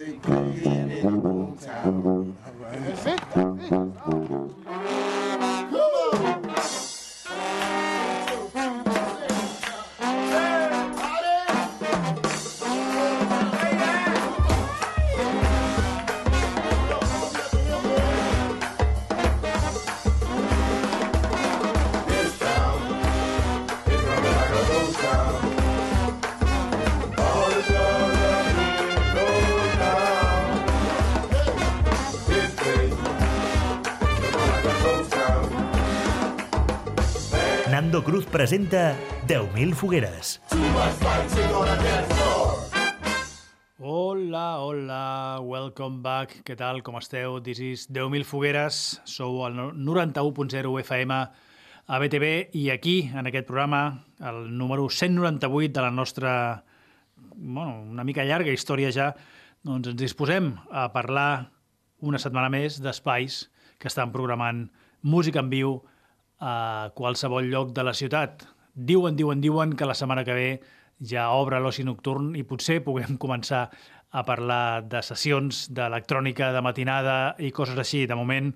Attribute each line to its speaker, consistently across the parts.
Speaker 1: They
Speaker 2: play it
Speaker 1: in the hometown. All right.
Speaker 3: That's it. Presenta 10.000 fogueres.
Speaker 4: Hola, hola, welcome back. Què tal, com esteu? This is 10.000 fogueres, sou al 91.0 FM a BTV i aquí, en aquest programa, el número 198 de la nostra, bueno, una mica llarga història ja, doncs ens disposem a parlar una setmana més d'espais que estan programant música en viu a qualsevol lloc de la ciutat. Diuen, diuen, diuen que la setmana que ve ja obre l'oci nocturn i potser puguem començar a parlar de sessions d'electrònica de matinada i coses així. De moment,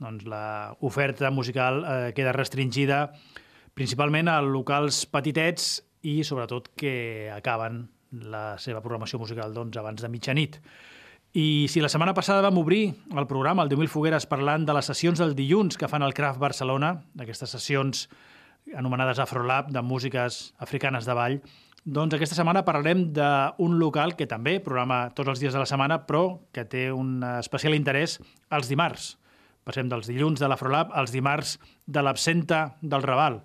Speaker 4: doncs, l'oferta musical eh, queda restringida principalment a locals petitets i sobretot que acaben la seva programació musical doncs, abans de mitjanit. I si la setmana passada vam obrir el programa, el 10.000 fogueres, parlant de les sessions del dilluns que fan el Craft Barcelona, d'aquestes sessions anomenades Afrolab, de músiques africanes de ball, doncs aquesta setmana parlarem d'un local que també programa tots els dies de la setmana, però que té un especial interès els dimarts. Passem dels dilluns de l'Afrolab als dimarts de l'absenta del Raval.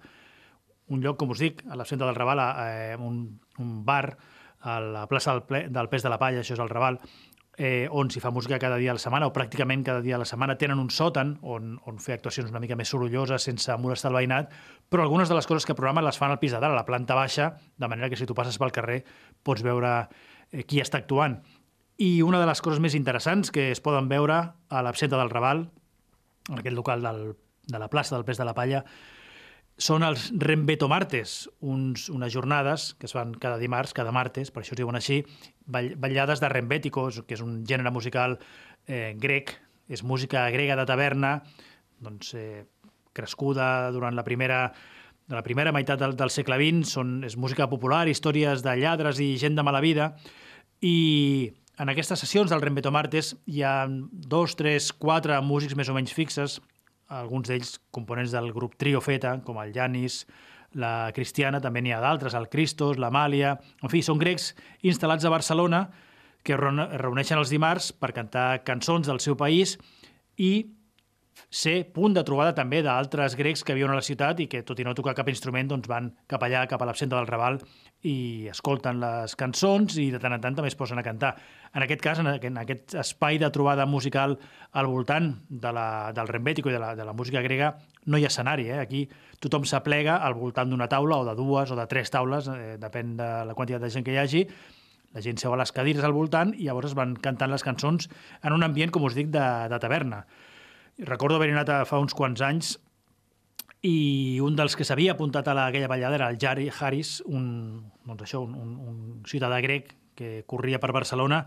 Speaker 4: Un lloc, com us dic, a l'absenta del Raval, eh, un, un bar a la plaça del, ple, del Pes de la Palla, això és el Raval, eh, on s'hi fa música cada dia a la setmana, o pràcticament cada dia a la setmana. Tenen un sòtan on, on fer actuacions una mica més sorolloses, sense molestar el veïnat, però algunes de les coses que programen les fan al pis de dalt, a la planta baixa, de manera que si tu passes pel carrer pots veure eh, qui està actuant. I una de les coses més interessants que es poden veure a l'absenta del Raval, en aquest local del, de la plaça del Pes de la Palla, són els Rembeto Martes, uns, unes jornades que es fan cada dimarts, cada martes, per això es diuen així, ball, ballades de Rembético, que és un gènere musical eh, grec, és música grega de taverna, doncs, eh, crescuda durant la primera de la primera meitat del, del segle XX, són, és música popular, històries de lladres i gent de mala vida, i en aquestes sessions del Rembeto Martes hi ha dos, tres, quatre músics més o menys fixes, alguns d'ells components del grup Trio Feta, com el Janis, la Cristiana, també n'hi ha d'altres, el Cristos, l'Amàlia... En fi, són grecs instal·lats a Barcelona que es reuneixen els dimarts per cantar cançons del seu país i ser punt de trobada també d'altres grecs que viuen a la ciutat i que, tot i no tocar cap instrument, doncs van cap allà, cap a l'absenta del Raval, i escolten les cançons i de tant en tant també es posen a cantar. En aquest cas, en aquest, espai de trobada musical al voltant de la, del rembètico i de la, de la música grega no hi ha escenari. Eh? Aquí tothom s'aplega al voltant d'una taula o de dues o de tres taules, eh, depèn de la quantitat de gent que hi hagi, la gent seu a les cadires al voltant i llavors es van cantant les cançons en un ambient, com us dic, de, de taverna. Recordo haver anat fa uns quants anys i un dels que s'havia apuntat a la, aquella ballada era el Jari Haris, un, doncs això, un, un, un ciutadà grec que corria per Barcelona,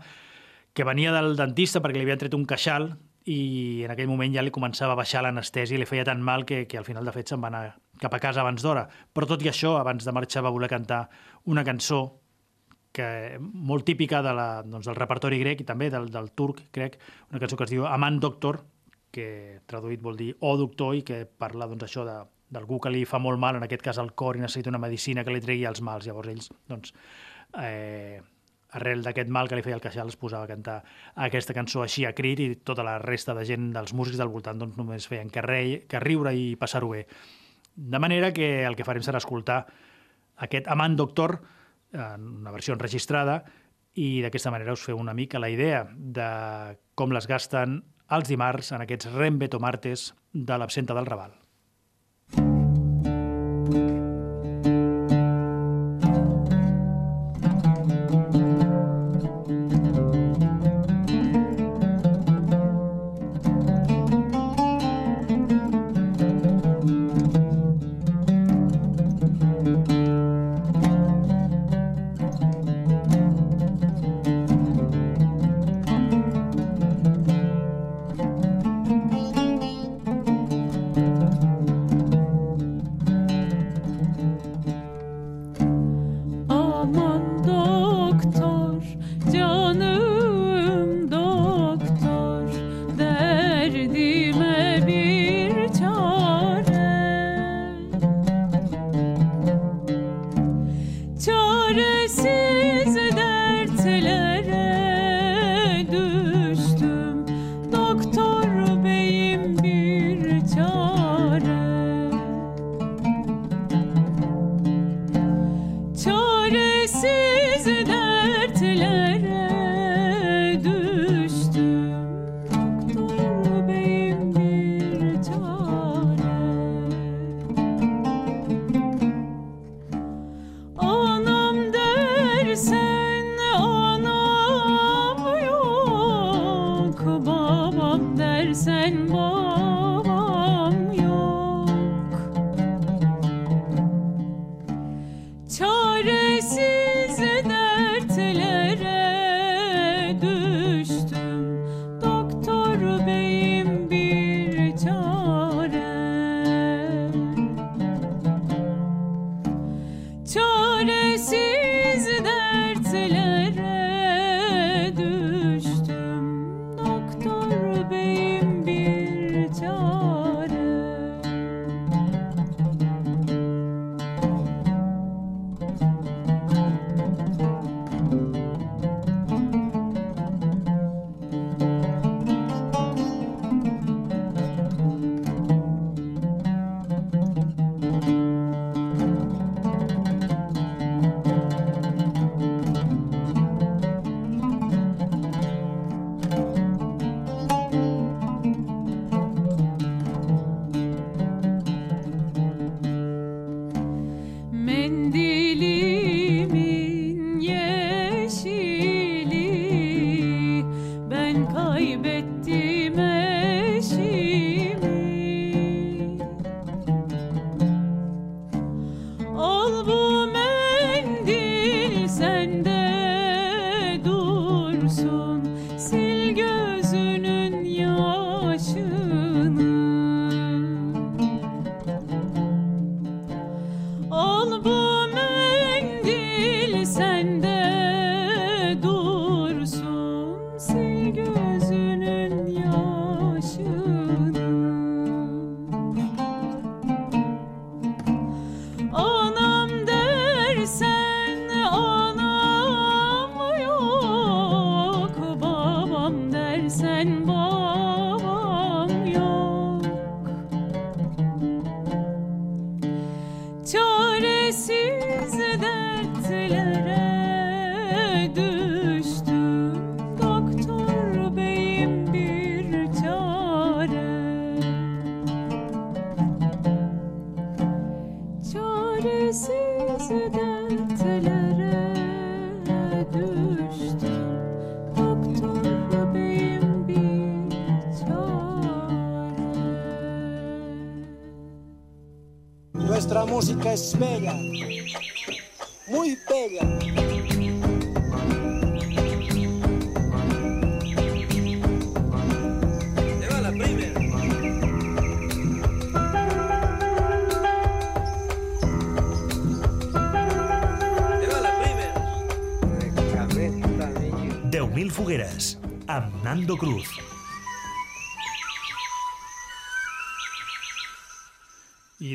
Speaker 4: que venia del dentista perquè li havien tret un queixal i en aquell moment ja li començava a baixar l'anestèsia i li feia tan mal que, que al final de fet se'n va anar cap a casa abans d'hora. Però tot i això, abans de marxar va voler cantar una cançó que molt típica de la, doncs, del repertori grec i també del, del turc, crec, una cançó que es diu Amant Doctor, que traduït vol dir o doctor i que parla doncs, això de, d'algú que li fa molt mal, en aquest cas al cor, i necessita una medicina que li tregui els mals. Llavors ells, doncs, eh, arrel d'aquest mal que li feia el queixal, es posava a cantar aquesta cançó així a crit i tota la resta de gent, dels músics del voltant, doncs només feien que, rei, que riure i passar-ho bé. De manera que el que farem serà escoltar aquest Amant Doctor, en una versió enregistrada, i d'aquesta manera us feu una mica la idea de com les gasten els dimarts en aquests Rembeto Martes de l'absenta del Raval.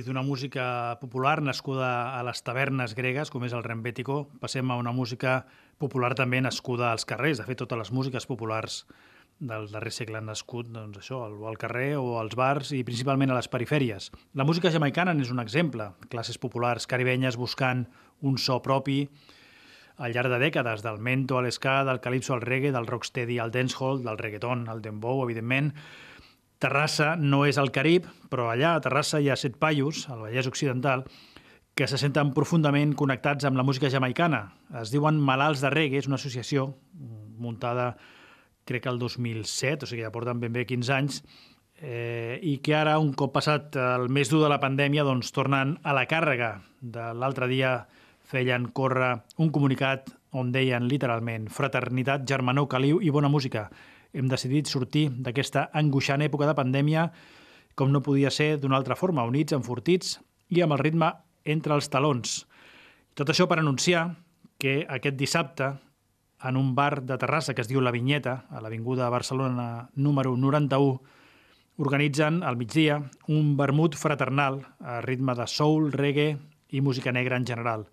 Speaker 4: D'una música popular nascuda a les tavernes gregues, com és el rembètico, passem a una música popular també nascuda als carrers. De fet, totes les músiques populars del darrer segle han nascut doncs, això, al carrer o als bars i principalment a les perifèries. La música jamaicana n'és un exemple. Classes populars caribenyes buscant un so propi al llarg de dècades, del mento a l'esca, del calipso al reggae, del rocksteady al dancehall, del reggaeton al dembow, evidentment, Terrassa no és el Carib, però allà a Terrassa hi ha set paios, al Vallès Occidental, que se senten profundament connectats amb la música jamaicana. Es diuen Malalts de Reggae, és una associació muntada crec que el 2007, o sigui, ja porten ben bé 15 anys, eh, i que ara, un cop passat el més dur de la pandèmia, doncs tornen a la càrrega. De l'altre dia feien córrer un comunicat on deien literalment fraternitat, germanor, caliu i bona música hem decidit sortir d'aquesta angoixant època de pandèmia com no podia ser d'una altra forma, units, enfortits i amb el ritme entre els talons. Tot això per anunciar que aquest dissabte, en un bar de Terrassa que es diu La Vinyeta, a l'Avinguda Barcelona número 91, organitzen al migdia un vermut fraternal a ritme de soul, reggae i música negra en general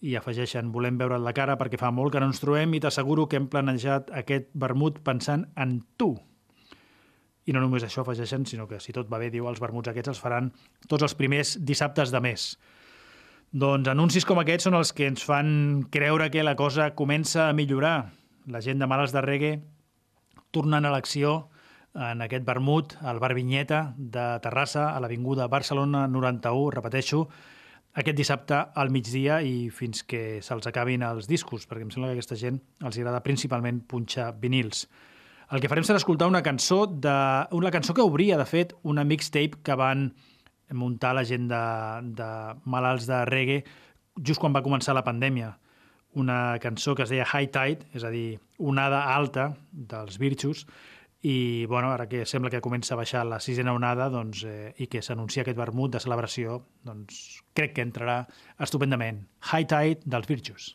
Speaker 4: i afegeixen volem veure't la cara perquè fa molt que no ens trobem i t'asseguro que hem planejat aquest vermut pensant en tu. I no només això afegeixen, sinó que si tot va bé, diu, els vermuts aquests els faran tots els primers dissabtes de mes. Doncs anuncis com aquests són els que ens fan creure que la cosa comença a millorar. La gent de Males de Reggae tornant a l'acció en aquest vermut al Bar Vinyeta de Terrassa, a l'Avinguda Barcelona 91, repeteixo, aquest dissabte al migdia i fins que se'ls acabin els discos, perquè em sembla que aquesta gent els agrada principalment punxar vinils. El que farem serà escoltar una cançó, de, una cançó que obria, de fet, una mixtape que van muntar la gent de, de malalts de reggae just quan va començar la pandèmia. Una cançó que es deia High Tide, és a dir, onada alta dels Virtus, i bueno, ara que sembla que comença a baixar la sisena onada doncs, eh, i que s'anuncia aquest vermut de celebració, doncs crec que entrarà estupendament. High Tide dels Virtus.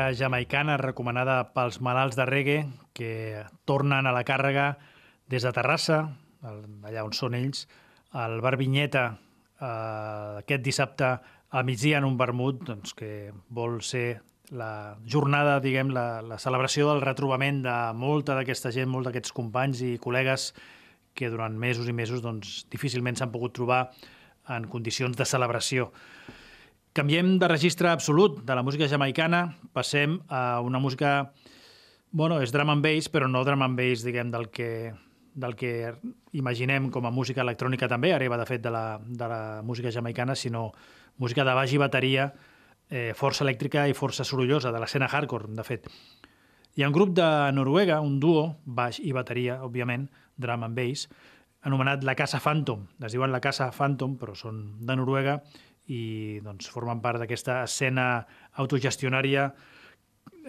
Speaker 4: Música jamaicana recomanada pels malalts de reggae que tornen a la càrrega des de Terrassa, allà on són ells, al Bar Vinyeta eh, aquest dissabte a migdia en un vermut doncs, que vol ser la jornada, diguem, la, la celebració del retrobament de molta d'aquesta gent, molts d'aquests companys i col·legues que durant mesos i mesos doncs, difícilment s'han pogut trobar en condicions de celebració. Canviem de registre absolut de la música jamaicana, passem a una música... Bueno, és drum and bass, però no drum and bass, diguem, del que, del que imaginem com a música electrònica també, hereva, de fet, de la, de la música jamaicana, sinó música de baix i bateria, eh, força elèctrica i força sorollosa, de l'escena hardcore, de fet. Hi ha un grup de Noruega, un duo, baix i bateria, òbviament, drum and bass, anomenat La Casa Phantom. Es diuen La Casa Phantom, però són de Noruega i doncs, formen part d'aquesta escena autogestionària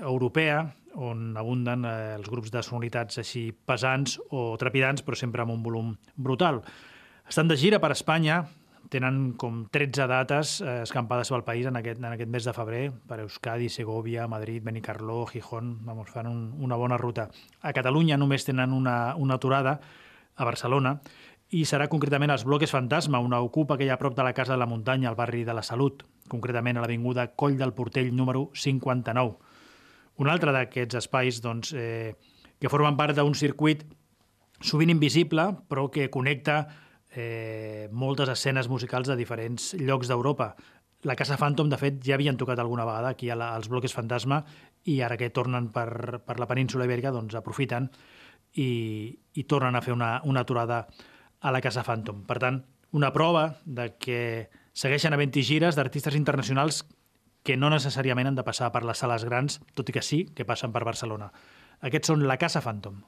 Speaker 4: europea on abunden eh, els grups de sonoritats així pesants o trepidants, però sempre amb un volum brutal. Estan de gira per Espanya, tenen com 13 dates eh, escampades pel país en aquest, en aquest mes de febrer, per Euskadi, Segovia, Madrid, Benicarló, Gijón, vamos, fan un, una bona ruta. A Catalunya només tenen una, una aturada, a Barcelona, i serà concretament als Bloques Fantasma, una ocupa que hi ha a prop de la Casa de la Muntanya, al barri de la Salut, concretament a l'avinguda Coll del Portell número 59. Un altre d'aquests espais doncs, eh, que formen part d'un circuit sovint invisible, però que connecta eh, moltes escenes musicals de diferents llocs d'Europa. La Casa Phantom, de fet, ja havien tocat alguna vegada aquí la, als bloques Fantasma i ara que tornen per, per la península ibèrica, doncs aprofiten i, i tornen a fer una, una aturada a la Casa Phantom. Per tant, una prova de que segueixen havent-hi gires d'artistes internacionals que no necessàriament han de passar per les sales grans, tot i que sí que passen per Barcelona. Aquests són la Casa Phantom.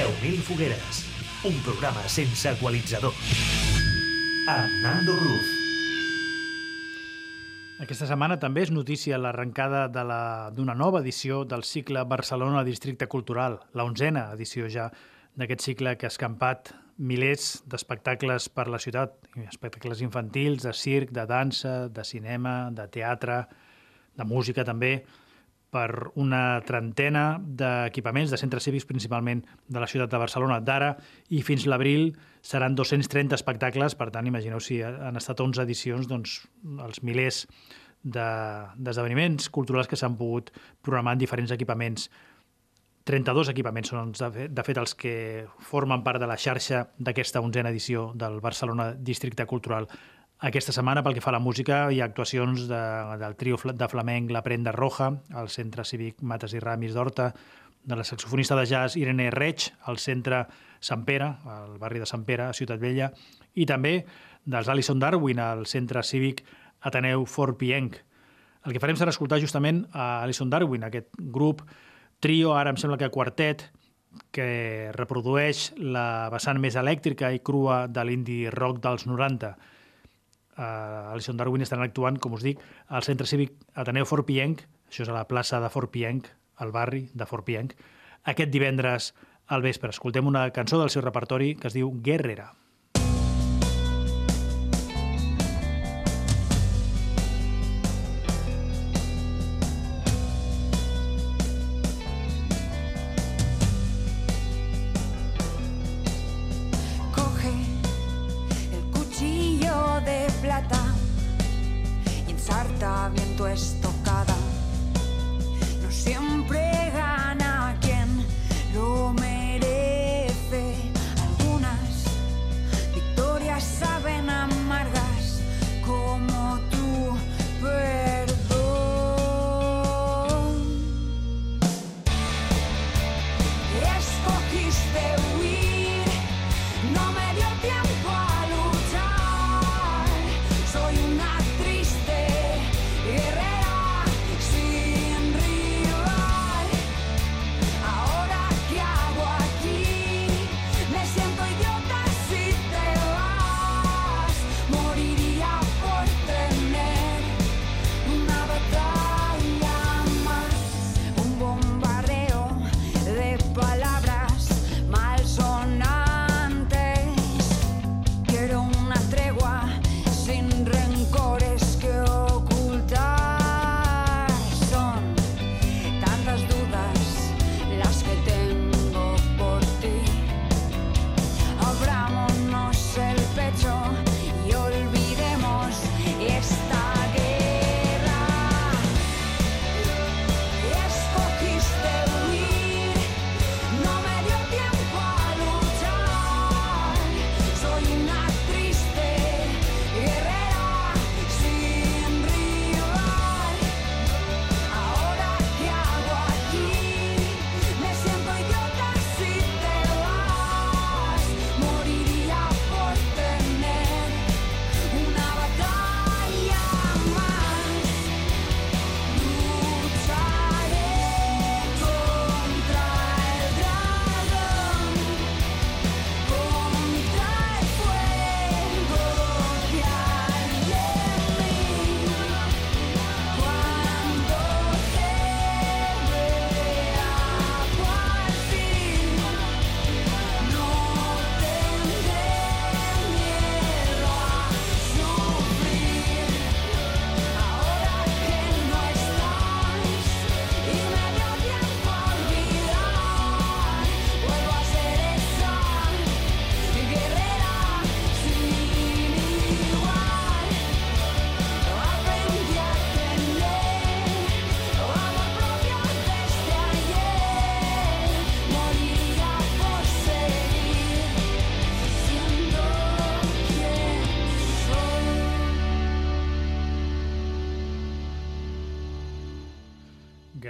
Speaker 3: 10.000 fogueres, un programa sense equalitzador. Amb Nando Cruz.
Speaker 4: Aquesta setmana també és notícia l'arrencada de la- d'una nova edició del cicle Barcelona Districte Cultural, la onzena edició ja d'aquest cicle que ha escampat milers d'espectacles per la ciutat, espectacles infantils, de circ, de dansa, de cinema, de teatre, de música també, per una trentena d'equipaments, de centres cívics principalment de la ciutat de Barcelona d'ara, i fins l'abril seran 230 espectacles, per tant, imagineu si han estat 11 edicions, doncs els milers de- d'esdeveniments culturals que s'han pogut programar en diferents equipaments 32 equipaments són, de fet- de fet, els que formen part de la xarxa d'aquesta onzena edició del Barcelona Districte Cultural. Aquesta setmana, pel que fa a la música, hi ha actuacions de, del trio de flamenc La Prenda Roja, al Centre Cívic Mates i Ramis d'Horta, de la saxofonista de jazz Irene Reig, al Centre Sant Pere, al barri de Sant Pere, a Ciutat Vella, i també dels Alison Darwin, al Centre Cívic Ateneu Fort Pienc. El que farem serà escoltar justament a Alison Darwin, aquest grup trio, ara em sembla que quartet, que reprodueix la vessant més elèctrica i crua de l'indie rock dels 90. Uh, Alison Darwin estan actuant, com us dic, al Centre Cívic Ateneu Fort Pienc, això és a la plaça de Fort Pienc, al barri de Fort Pienc, aquest divendres al vespre. Escoltem una cançó del seu repertori que es diu Guerrera.
Speaker 5: Coge viento estocada. No siempre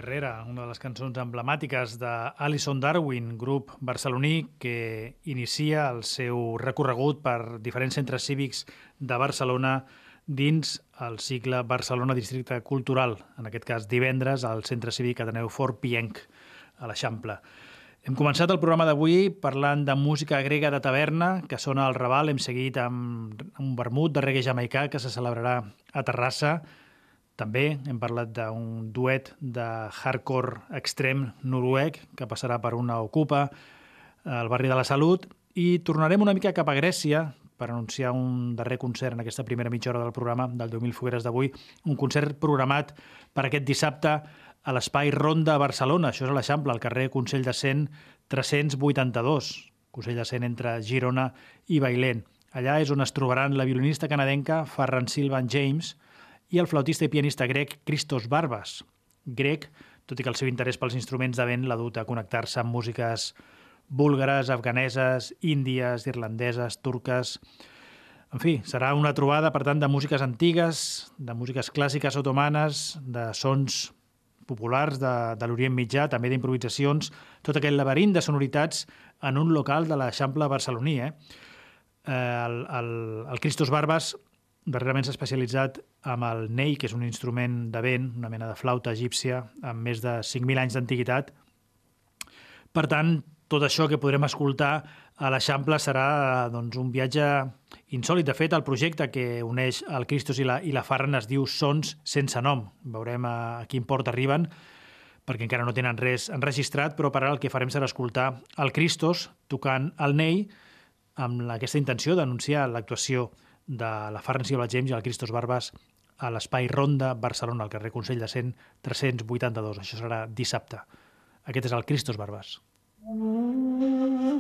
Speaker 5: Guerrera, una de
Speaker 4: les cançons emblemàtiques d'Alison Darwin, grup barceloní que inicia el seu recorregut per diferents centres cívics de Barcelona dins el cicle Barcelona Districte Cultural, en aquest cas divendres al Centre Cívic Ateneu Fort Pienc, a l'Eixample. Hem començat el programa d'avui parlant de música grega de taverna, que sona al Raval. Hem seguit amb un vermut de reggae jamaicà que se celebrarà a Terrassa. També hem parlat d'un duet de hardcore extrem noruec que passarà per una ocupa al barri de la Salut i tornarem una mica cap a Grècia per anunciar un darrer concert en aquesta primera mitja hora del programa del 10.000 fogueres d'avui, un concert programat per aquest dissabte a l'Espai Ronda a Barcelona. Això és a l'Eixample, al carrer Consell de Cent 382, Consell de Cent entre Girona i Bailén. Allà és on es trobaran la violinista canadenca Farran Silvan James i el flautista i pianista grec Christos Barbas. Grec, tot i que el seu interès pels instruments de vent l'ha dut a connectar-se amb músiques búlgares, afganeses, índies, irlandeses, turques... En fi, serà una trobada, per tant, de músiques antigues, de músiques clàssiques otomanes, de sons populars de, de l'Orient Mitjà, també d'improvisacions, tot aquell laberint de sonoritats en un local de l'Eixample barceloní. Eh? Eh, el, el, el Cristos Barbas darrerament s'ha especialitzat amb el ney, que és un instrument de vent, una mena de flauta egípcia, amb més de 5.000 anys d'antiguitat. Per tant, tot això que podrem escoltar a l'Eixample serà doncs, un viatge insòlid. De fet, el projecte que uneix el Cristos i la, i la Farran es diu Sons sense nom. Veurem a, a quin port arriben, perquè encara no tenen res enregistrat, però per ara el que farem serà escoltar el Cristos tocant el Ney amb aquesta intenció d'anunciar l'actuació de la Farran Silva James i el Cristos Barbas a l'Espai Ronda Barcelona, al carrer Consell de Cent 382. Això serà dissabte. Aquest és el Cristos Barbas.
Speaker 3: 10.000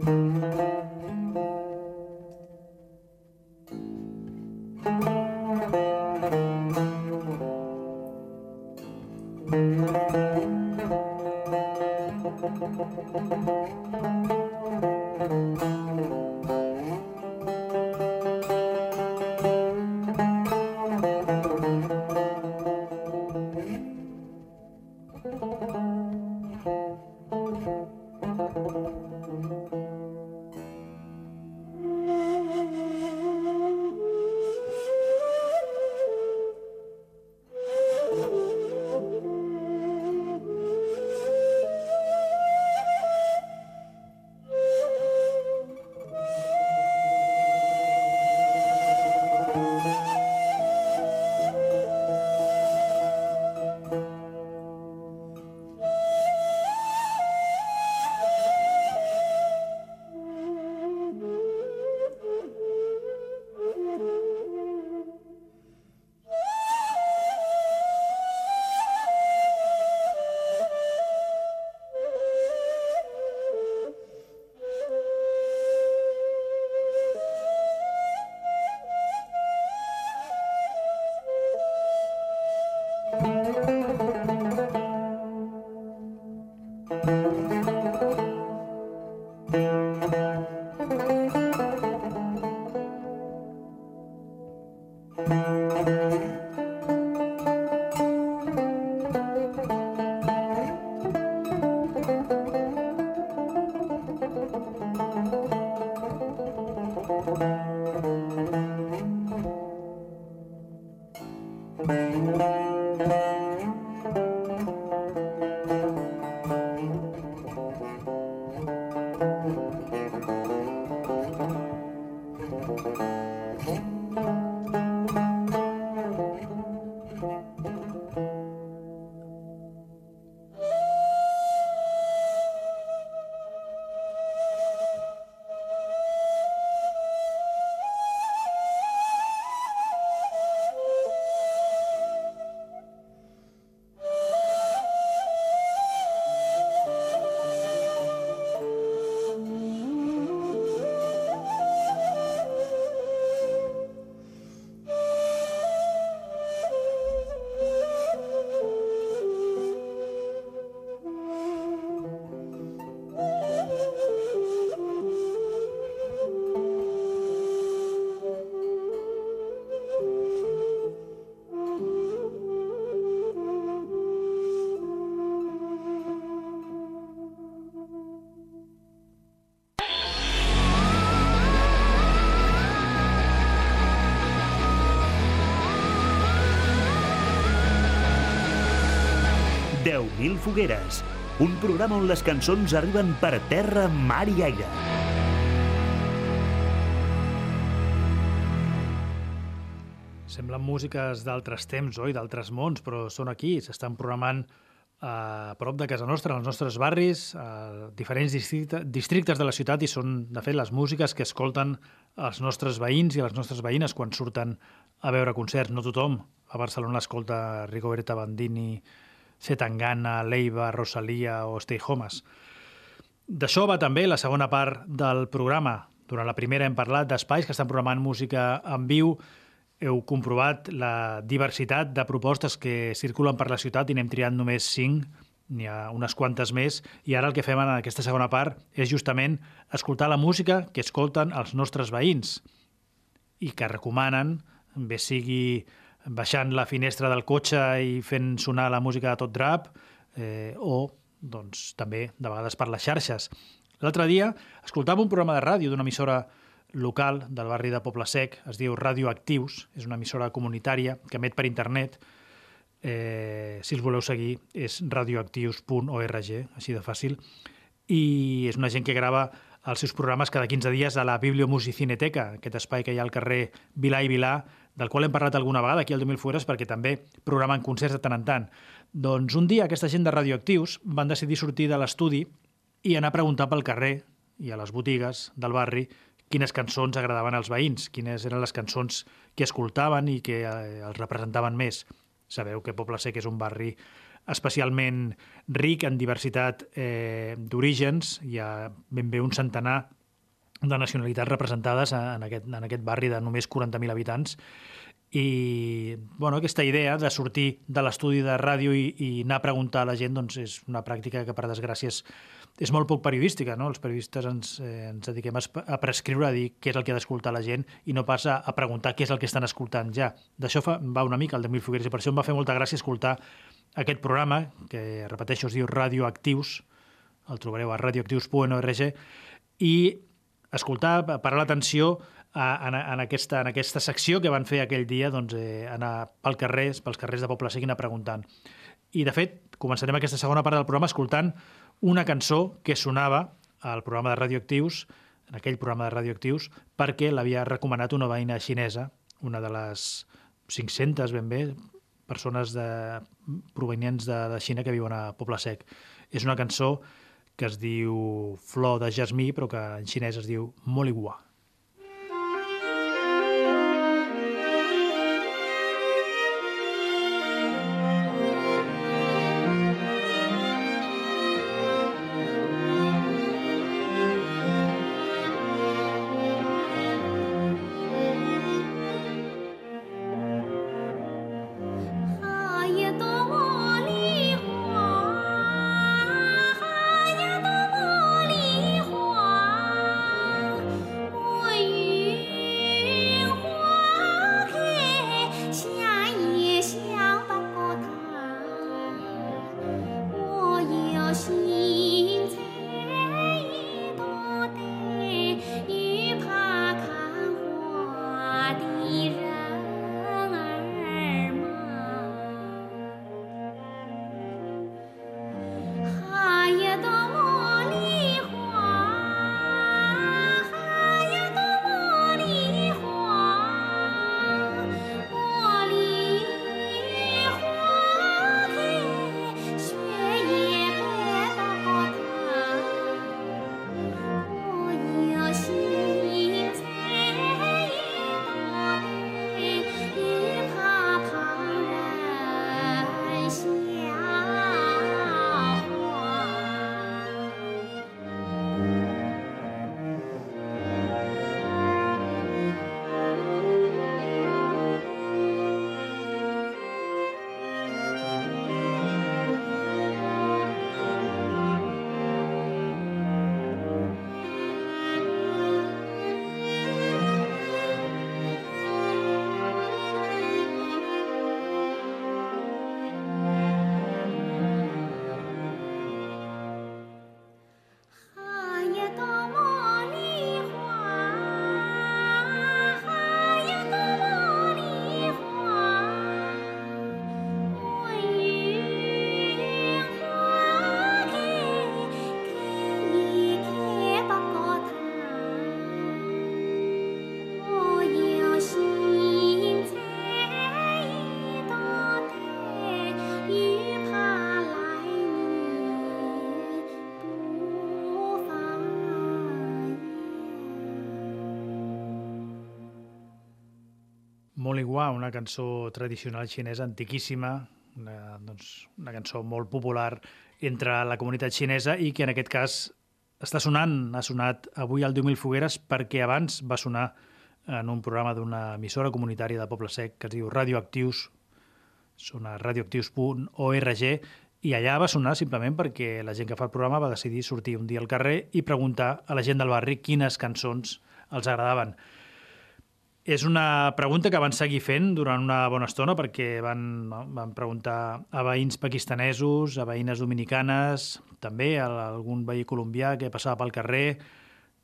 Speaker 3: Música Música fogueres, un programa on les cançons arriben per terra, mar i aire.
Speaker 4: Semblen músiques d'altres temps, oi? D'altres mons, però són aquí, s'estan programant a prop de casa nostra, als nostres barris, a diferents districte, districtes de la ciutat i són, de fet, les músiques que escolten els nostres veïns i les nostres veïnes quan surten a veure concerts. No tothom a Barcelona escolta Rigoberta Bandini, Zetangana, Leiva, Rosalia o Stay Homes. D'això va també la segona part del programa. Durant la primera hem parlat d'espais que estan programant música en viu. Heu comprovat la diversitat de propostes que circulen per la ciutat i n'hem triat només cinc, n'hi ha unes quantes més, i ara el que fem en aquesta segona part és justament escoltar la música que escolten els nostres veïns i que recomanen, bé sigui baixant la finestra del cotxe i fent sonar la música a tot drap, eh, o doncs, també de vegades per les xarxes. L'altre dia escoltava un programa de ràdio d'una emissora local del barri de Poble Sec, es diu Radioactius, és una emissora comunitària que emet per internet. Eh, si els voleu seguir, és radioactius.org, així de fàcil. I és una gent que grava els seus programes cada 15 dies a la Bibliomusicineteca, aquest espai que hi ha al carrer Vilà i Vilà, del qual hem parlat alguna vegada aquí al 2000 Fueres perquè també programen concerts de tant en tant. Doncs un dia aquesta gent de Radioactius van decidir sortir de l'estudi i anar a preguntar pel carrer i a les botigues del barri quines cançons agradaven als veïns, quines eren les cançons que escoltaven i que eh, els representaven més. Sabeu que Poble Sec és un barri especialment ric en diversitat eh, d'orígens. Hi ha ben bé un centenar de nacionalitats representades en aquest, en aquest barri de només 40.000 habitants i bueno, aquesta idea de sortir de l'estudi de ràdio i, i anar a preguntar a la gent doncs és una pràctica que per desgràcia és, és molt poc periodística. No? Els periodistes ens, eh, ens dediquem a, prescriure, a dir què és el que ha d'escoltar la gent i no pas a, preguntar què és el que estan escoltant ja. D'això va una mica el de Mil Fogueres i per això em va fer molta gràcia escoltar aquest programa, que repeteixo es diu Radioactius, el trobareu a radioactius.org, i escoltar, parar l'atenció en, en, aquesta, en aquesta secció que van fer aquell dia, doncs, eh, anar pel carrer, pels carrers de Poble Sec anar preguntant. I, de fet, començarem aquesta segona part del programa escoltant una cançó que sonava al programa de Radioactius, en aquell programa de Radioactius, perquè l'havia recomanat una veïna xinesa, una de les 500, ben bé, persones de, provenients de, de Xina que viuen a Poble Sec. És una cançó que es diu Flor de Jasmí, però que en xinès es diu Molihua. Molingua, una cançó tradicional xinesa antiquíssima, una, doncs, una cançó molt popular entre la comunitat xinesa i que en aquest cas està sonant, ha sonat avui al 10.000 fogueres perquè abans va sonar en un programa d'una emissora comunitària de Poble Sec que es diu Radioactius, són a radioactius.org i allà va sonar simplement perquè la gent que fa el programa va decidir sortir un dia al carrer i preguntar a la gent del barri quines cançons els agradaven. És una pregunta que van seguir fent durant una bona estona perquè van, van preguntar a veïns pakistanesos, a veïnes dominicanes, també a algun veí colombià que passava pel carrer,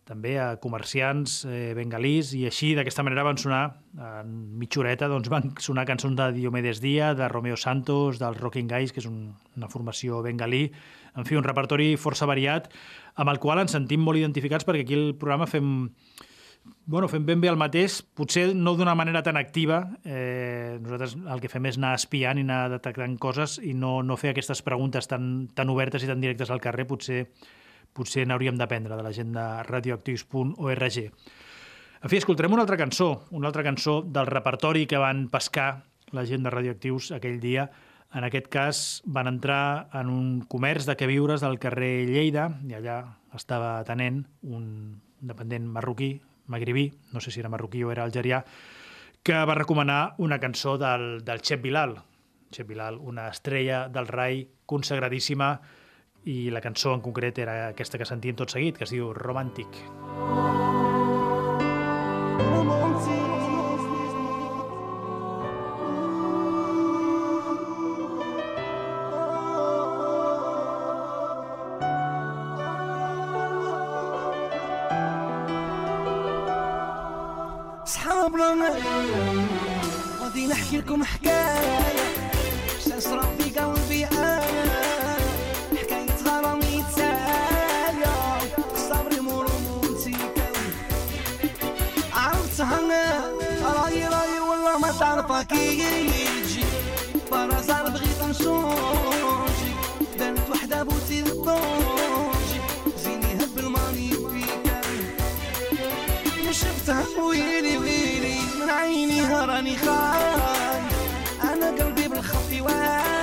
Speaker 4: també a comerciants eh, bengalís, i així d'aquesta manera van sonar, en mitja horeta, doncs van sonar cançons de Diomedes Díaz, de Romeo Santos, dels Rocking Guys, que és un, una formació bengalí, en fi, un repertori força variat, amb el qual ens sentim molt identificats perquè aquí el programa fem, bueno, fem ben bé el mateix, potser no d'una manera tan activa. Eh, nosaltres el que fem és anar espiant i anar detectant coses i no, no fer aquestes preguntes tan, tan obertes i tan directes al carrer. Potser, potser n'hauríem d'aprendre de la gent de radioactius.org. En fi, escoltarem una altra cançó, una altra cançó del repertori que van pescar la gent de Radioactius aquell dia. En aquest cas van entrar en un comerç de queviures del carrer Lleida i allà estava atenent un dependent marroquí, magribí, no sé si era marroquí o era algerià, que va recomanar una cançó del, del Chep Bilal. Chep Bilal, una estrella del rai consagradíssima, i la cançó en concret era aquesta que sentim tot seguit, que es diu Romàntic.
Speaker 6: Romàntic. لكم حكاية شاشرة في قلبي أنا. حكاية غرام يتسالى صبري عرفت عرفتها راي راي والله ما تعرفها كي يجي. صار بغيت نشوجي بنت وحدة بوتي لطوجي زيني هب الماني فيك. شفتها ويلي ويلي من عيني هراني خايف. you are.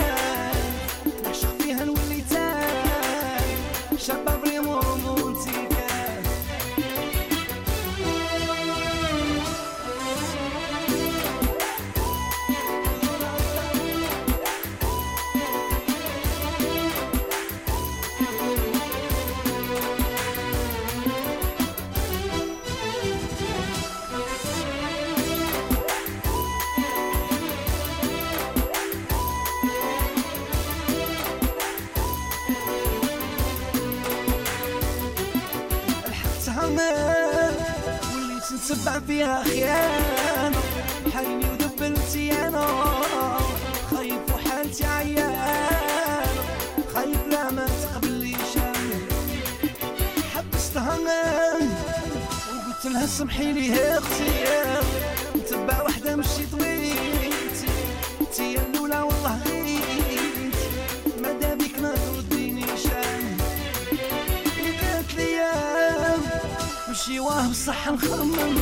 Speaker 6: سامحي لي يا أختي نتبع وحدة مشي طويت. انتي الأولى والله غيت. مادا بيك ما شان قالت لي مشي واه بصح نخمم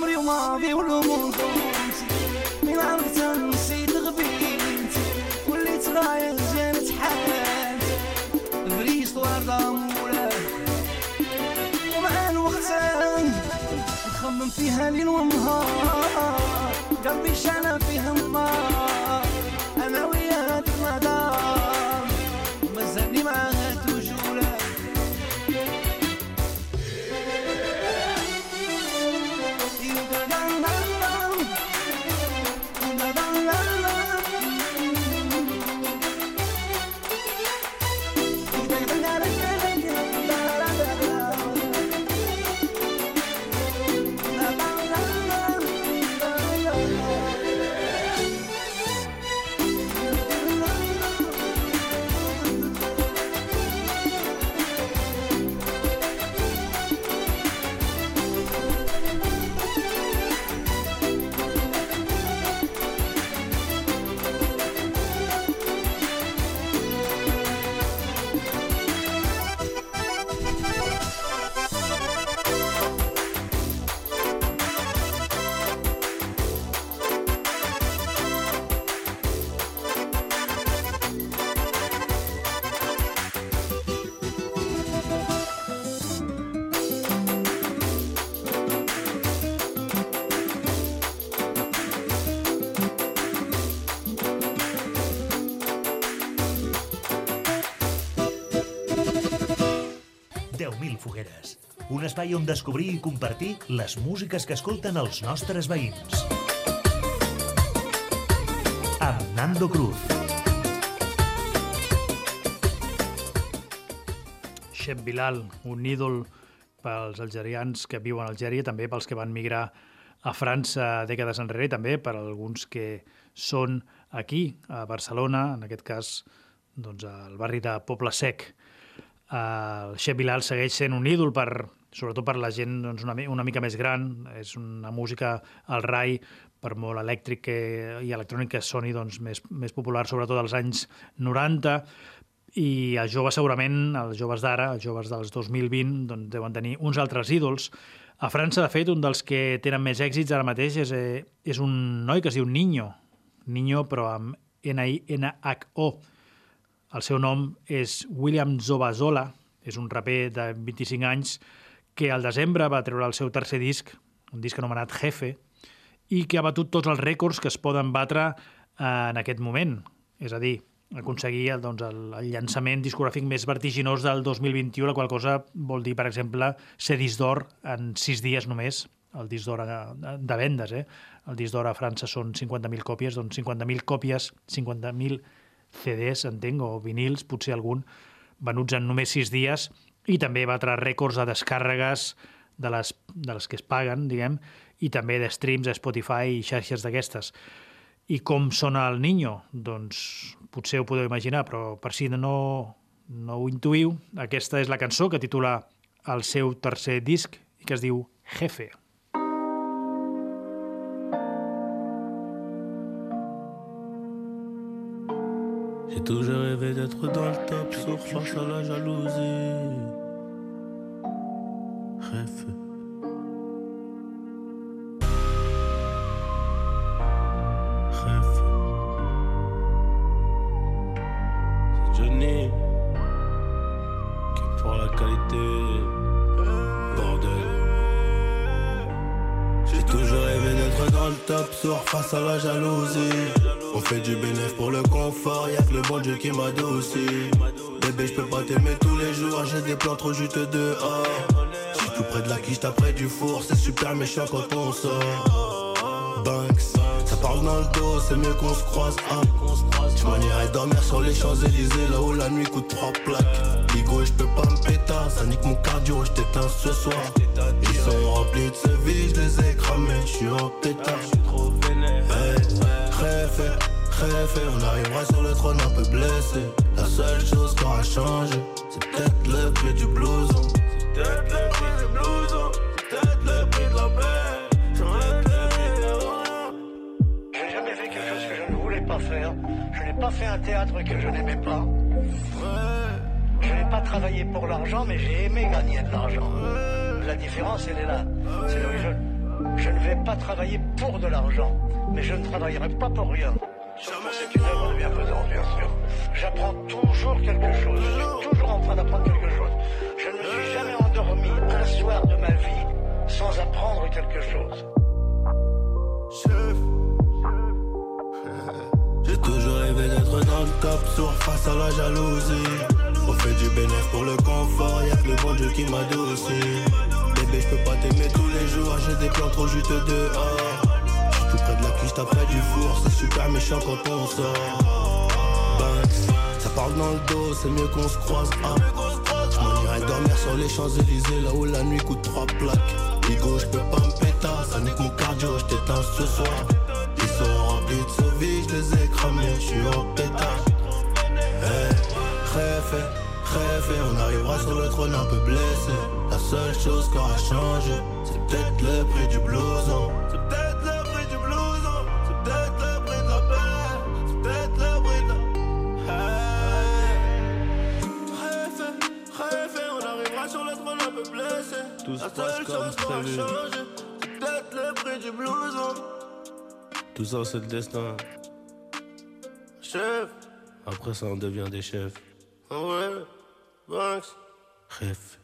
Speaker 6: عمري وماضي ولو من عرفتها نسيت غبيتي وليت رايح جانت حالتي بريست وردة مولاه. ومع الوقت نخمم فيها ليل ونهار. قلبي شعلة فيها النار
Speaker 3: un espai on descobrir i compartir les músiques que escolten els nostres veïns. Amb Nando Cruz.
Speaker 4: Shep Bilal, un ídol pels algerians que viuen a Algèria, també pels que van migrar a França dècades enrere també per alguns que són aquí, a Barcelona, en aquest cas doncs, al barri de Poble Sec. El Shep Bilal segueix sent un ídol per, sobretot per la gent doncs, una, una mica més gran. És una música al rai, per molt elèctric que, i electrònic que soni doncs, més, més popular, sobretot als anys 90, i els joves segurament, els joves d'ara, els joves dels 2020, doncs deuen tenir uns altres ídols. A França, de fet, un dels que tenen més èxits ara mateix és, eh, és un noi que es diu Niño. Niño, però amb N-I-N-H-O. El seu nom és William Zobazola, és un raper de 25 anys que al desembre va treure el seu tercer disc, un disc anomenat Jefe, i que ha batut tots els rècords que es poden batre eh, en aquest moment. És a dir, aconseguir doncs, el, llançament discogràfic més vertiginós del 2021, la qual cosa vol dir, per exemple, ser disc d'or en sis dies només, el disc d'or de, de vendes. Eh? El disc d'or a França són 50.000 còpies, doncs 50.000 còpies, 50.000 CDs, entenc, o vinils, potser algun, venuts en només sis dies, i també batre rècords de descàrregues de les, de les que es paguen, diguem, i també de streams a Spotify i xarxes d'aquestes. I com sona el Niño? Doncs potser ho podeu imaginar, però per si no, no ho intuïu, aquesta és la cançó que titula el seu tercer disc i que es diu Jefe.
Speaker 7: J'ai toujours rêvé d'être dans le top, sauf face à la jalousie. Rêve. Rêve. C'est Johnny qui pour la qualité. Bordel. J'ai toujours rêvé d'être dans le top, sourd face à la jalousie. On fait du bénéf pour le confort, y'a que le bon Dieu qui m'adoucit. Bébé, je peux pas t'aimer tous les jours, j'ai des plans trop juste dehors. Tout près de la quiche, t'as du four, c'est super méchant quand on sort. Banks, ça parle dans le dos, c'est mieux qu'on se croise. Hein. Tu m'en irais dormir sur les Champs-Élysées, là où la nuit coûte trois plaques. Ligo, je peux pas me péter, ça nique mon cardio, je t'éteins ce soir. Ils sont remplis de ce je les ai cramés, je suis en pétard. Hey, Rêve, rêve, on arrivera sur le trône un peu blessé. La seule chose qui aura changé, c'est peut-être le prix du blouson. C'est peut-être le prix du blouson,
Speaker 8: pas fait un théâtre que je n'aimais pas. Je n'ai pas travaillé pour l'argent, mais j'ai aimé gagner de l'argent. La différence, elle est là. Je, je ne vais pas travailler pour de l'argent, mais je ne travaillerai pas pour rien. C'est une œuvre de bienfaisance, bien sûr. J'apprends toujours quelque chose. Je suis toujours en train d'apprendre quelque chose. Je ne me suis jamais endormi un soir de ma vie sans apprendre quelque chose.
Speaker 7: Toujours rêvé d'être dans le top, sourd face à la jalousie. On fait du bénéf pour le confort, y'a que le bon Dieu qui m'adoucit. Bébé, je peux pas t'aimer tous les jours, j'ai des plans trop juste dehors. J'suis tout près de la cuisse, près du four, c'est super méchant quand on sort. Banks, ça parle dans le dos, c'est mieux qu'on se croise. Ah. J'm'en irais dormir sur les Champs-Élysées, là où la nuit coûte trois plaques. Ligo, je peux pas me péter, ça nique mon cardio, je t'éteins ce soir. Ils sont remplis de les ai cramés, je suis en pétard. Hey, rêve, rêve, on arrivera sur le trône un peu blessé. La seule chose qui aura changé, c'est peut-être le prix du blouson. C'est peut-être le prix du blouson, c'est peut-être le prix de la paix, c'est peut-être le prix de la. Hey. Rêve, rêve, on arrivera sur le trône un peu blessé.
Speaker 9: Tout se
Speaker 7: La
Speaker 9: passe
Speaker 7: seule
Speaker 9: comme prévu.
Speaker 7: c'est peut-être le prix du blouson.
Speaker 9: Tout ça, c'est le destin.
Speaker 7: Chef,
Speaker 9: Après ça, on devient des chefs.
Speaker 7: ouais, Banks.
Speaker 9: Rêve.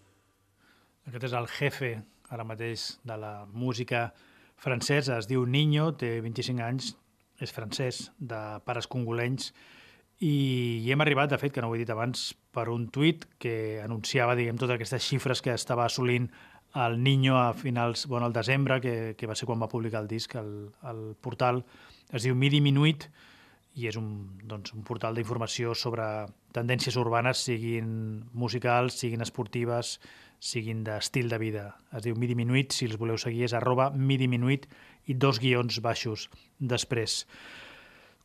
Speaker 4: Aquest és el jefe, ara mateix, de la música francesa. Es diu Niño, té 25 anys, és francès, de pares congolenys, i, i hem arribat, de fet, que no ho he dit abans, per un tuit que anunciava, diguem, totes aquestes xifres que estava assolint el Niño a finals, bueno, al desembre, que, que va ser quan va publicar el disc, el, el portal es diu Midi Minuit i és un, doncs, un portal d'informació sobre tendències urbanes, siguin musicals, siguin esportives, siguin d'estil de vida. Es diu Midi Minuit, si els voleu seguir és arroba Minuit i dos guions baixos després.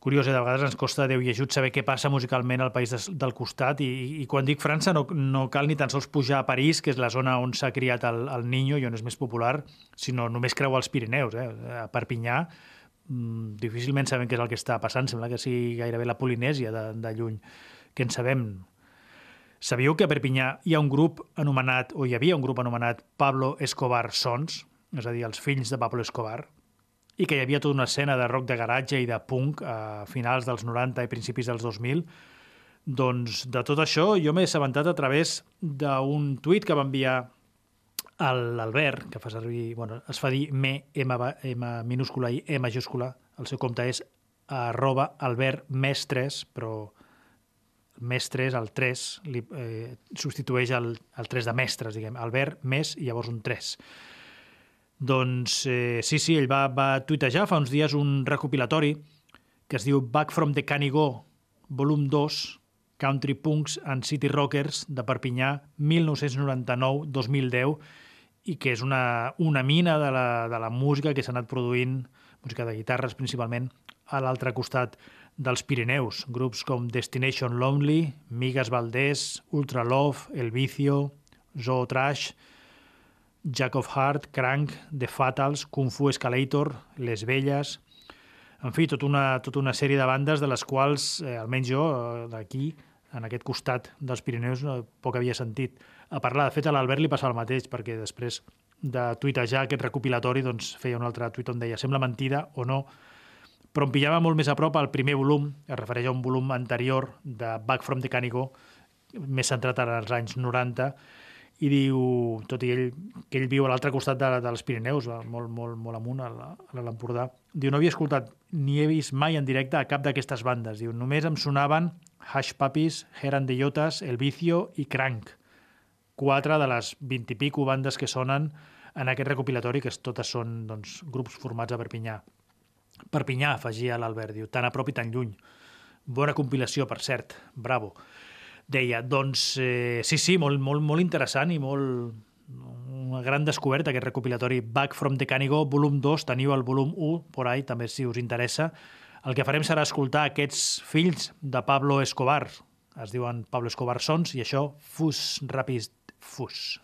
Speaker 4: Curiós, eh? de vegades ens costa Déu i ajut saber què passa musicalment al país des, del costat i, i quan dic França no, no cal ni tan sols pujar a París, que és la zona on s'ha criat el, el Niño i on és més popular, sinó només creu els Pirineus. Eh? A Perpinyà difícilment sabem què és el que està passant, sembla que sigui gairebé la Polinèsia de, de lluny. Què en sabem? Sabíeu que a Perpinyà hi ha un grup anomenat, o hi havia un grup anomenat Pablo Escobar Sons, és a dir, els fills de Pablo Escobar, i que hi havia tota una escena de rock de garatge i de punk a finals dels 90 i principis dels 2000, doncs de tot això jo m'he assabentat a través d'un tuit que va enviar l'Albert, que fa servir, bueno, es fa dir me, M, M minúscula i E majúscula, el seu compte és arroba albert més 3, però més 3, el 3, li, eh, substitueix el, el 3 de mestres, diguem, albert més i llavors un 3. Doncs eh, sí, sí, ell va, va tuitejar fa uns dies un recopilatori que es diu Back from the Canigó, volum 2, Country Punks and City Rockers de Perpinyà 1999-2010 i que és una, una mina de la, de la música que s'ha anat produint, música de guitarres principalment, a l'altre costat dels Pirineus. Grups com Destination Lonely, Migas Valdés, Ultra Love, El Vicio, Zoo Trash, Jack of Heart, Crank, The Fatals, Kung Fu Escalator, Les Velles... En fi, tota una, tota una sèrie de bandes de les quals, eh, almenys jo, eh, d'aquí, en aquest costat dels Pirineus, no, poc havia sentit a parlar. De fet, a l'Albert li passava el mateix, perquè després de tuitejar aquest recopilatori doncs, feia un altre tuit on deia sembla mentida o no, però em pillava molt més a prop al primer volum, es refereix a un volum anterior de Back from the Canigo, més centrat en els anys 90, i diu, tot i ell, que ell viu a l'altre costat de, dels Pirineus, molt, molt, molt amunt, a l'Empordà, diu, no havia escoltat ni he vist mai en directe a cap d'aquestes bandes. Diu, només em sonaven Hash Puppies, Heran de Yotas, El Vicio i Crank. Quatre de les vint i pico bandes que sonen en aquest recopilatori, que totes són doncs, grups formats a Perpinyà. Perpinyà, afegia l'Albert, diu, tan a prop i tan lluny. Bona compilació, per cert, bravo deia, doncs eh, sí, sí, molt, molt, molt interessant i molt una gran descoberta aquest recopilatori Back from the Canigo, volum 2, teniu el volum 1, por ahí, també si us interessa. El que farem serà escoltar aquests fills de Pablo Escobar, es diuen Pablo Escobar Sons, i això, Fus Rapid Fus.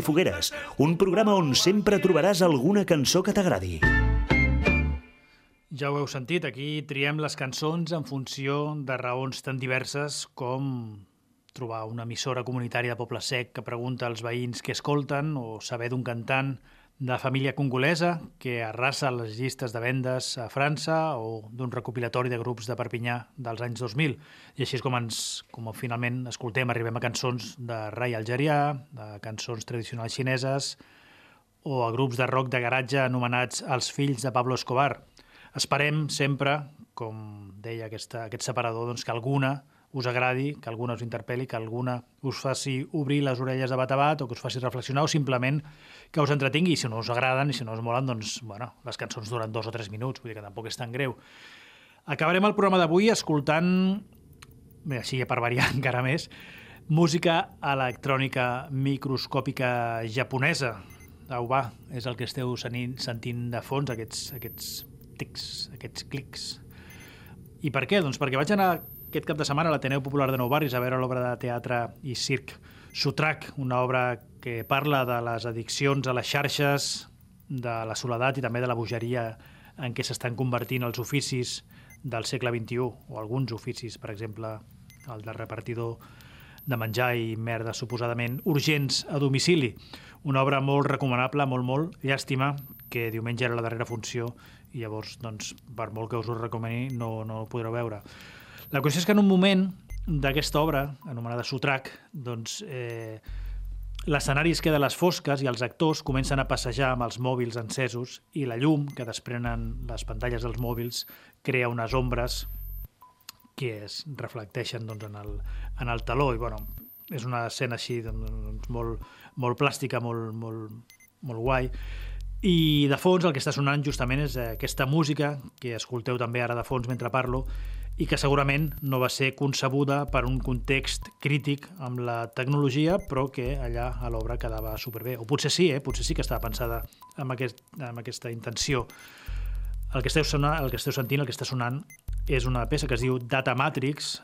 Speaker 3: 10.000 fogueres, un programa on sempre trobaràs alguna cançó que t'agradi.
Speaker 4: Ja ho heu sentit, aquí triem les cançons en funció de raons tan diverses com trobar una emissora comunitària de Poble Sec que pregunta als veïns què escolten o saber d'un cantant de família congolesa que arrasa les llistes de vendes a França o d'un recopilatori de grups de Perpinyà dels anys 2000. I així és com, ens, com finalment escoltem, arribem a cançons de rai algerià, de cançons tradicionals xineses o a grups de rock de garatge anomenats Els fills de Pablo Escobar. Esperem sempre, com deia aquesta, aquest separador, doncs, que alguna us agradi, que alguna us interpel·li, que alguna us faci obrir les orelles de bat a bat o que us faci reflexionar o simplement que us entretingui. Si no us agraden i si no us molen, doncs, bueno, les cançons duren dos o tres minuts, vull dir que tampoc és tan greu. Acabarem el programa d'avui escoltant, bé, així per variar encara més, música electrònica microscòpica japonesa. Au, va, és el que esteu sentint de fons, aquests, aquests tics, aquests clics. I per què? Doncs perquè vaig anar aquest cap de setmana a l'Ateneu Popular de Nou Barris a veure l'obra de teatre i circ Sutrak, una obra que parla de les addiccions a les xarxes, de la soledat i també de la bogeria en què s'estan convertint els oficis del segle XXI, o alguns oficis, per exemple, el de repartidor de menjar i merda suposadament urgents a domicili. Una obra molt recomanable, molt, molt llàstima, que diumenge era la darrera funció i llavors, doncs, per molt que us ho recomani, no, no ho podreu veure. La qüestió és que en un moment d'aquesta obra, anomenada Sutrak, doncs, eh, l'escenari es queda a les fosques i els actors comencen a passejar amb els mòbils encesos i la llum que desprenen les pantalles dels mòbils crea unes ombres que es reflecteixen doncs, en, el, en el taló. I, bueno, és una escena així doncs, molt, molt plàstica, molt, molt, molt guai. I de fons el que està sonant justament és aquesta música que escolteu també ara de fons mentre parlo i que segurament no va ser concebuda per un context crític amb la tecnologia, però que allà a l'obra quedava superbé. O potser sí, eh? potser sí que estava pensada amb, aquest, amb aquesta intenció. El que, esteu sonant, el que esteu sentint, el que està sonant, és una peça que es diu Data Matrix,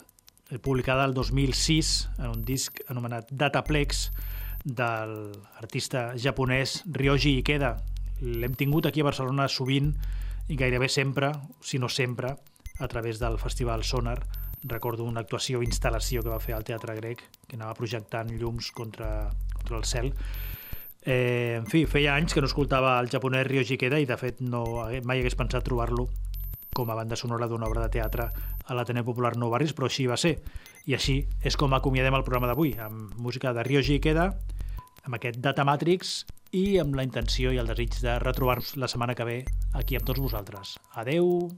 Speaker 4: eh, publicada el 2006 en un disc anomenat Dataplex de l'artista japonès Ryoji Ikeda. L'hem tingut aquí a Barcelona sovint i gairebé sempre, si no sempre, a través del Festival Sonar. Recordo una actuació, instal·lació que va fer al Teatre Grec, que anava projectant llums contra, contra el cel. Eh, en fi, feia anys que no escoltava el japonès Ryoji Ikeda i, de fet, no, mai hagués pensat trobar-lo com a banda sonora d'una obra de teatre a l'Ateneu Popular Nou Barris, però així va ser. I així és com acomiadem el programa d'avui, amb música de Ryoji Ikeda, amb aquest Data Matrix i amb la intenció i el desig de retrobar-nos la setmana que ve aquí amb tots vosaltres. Adeu!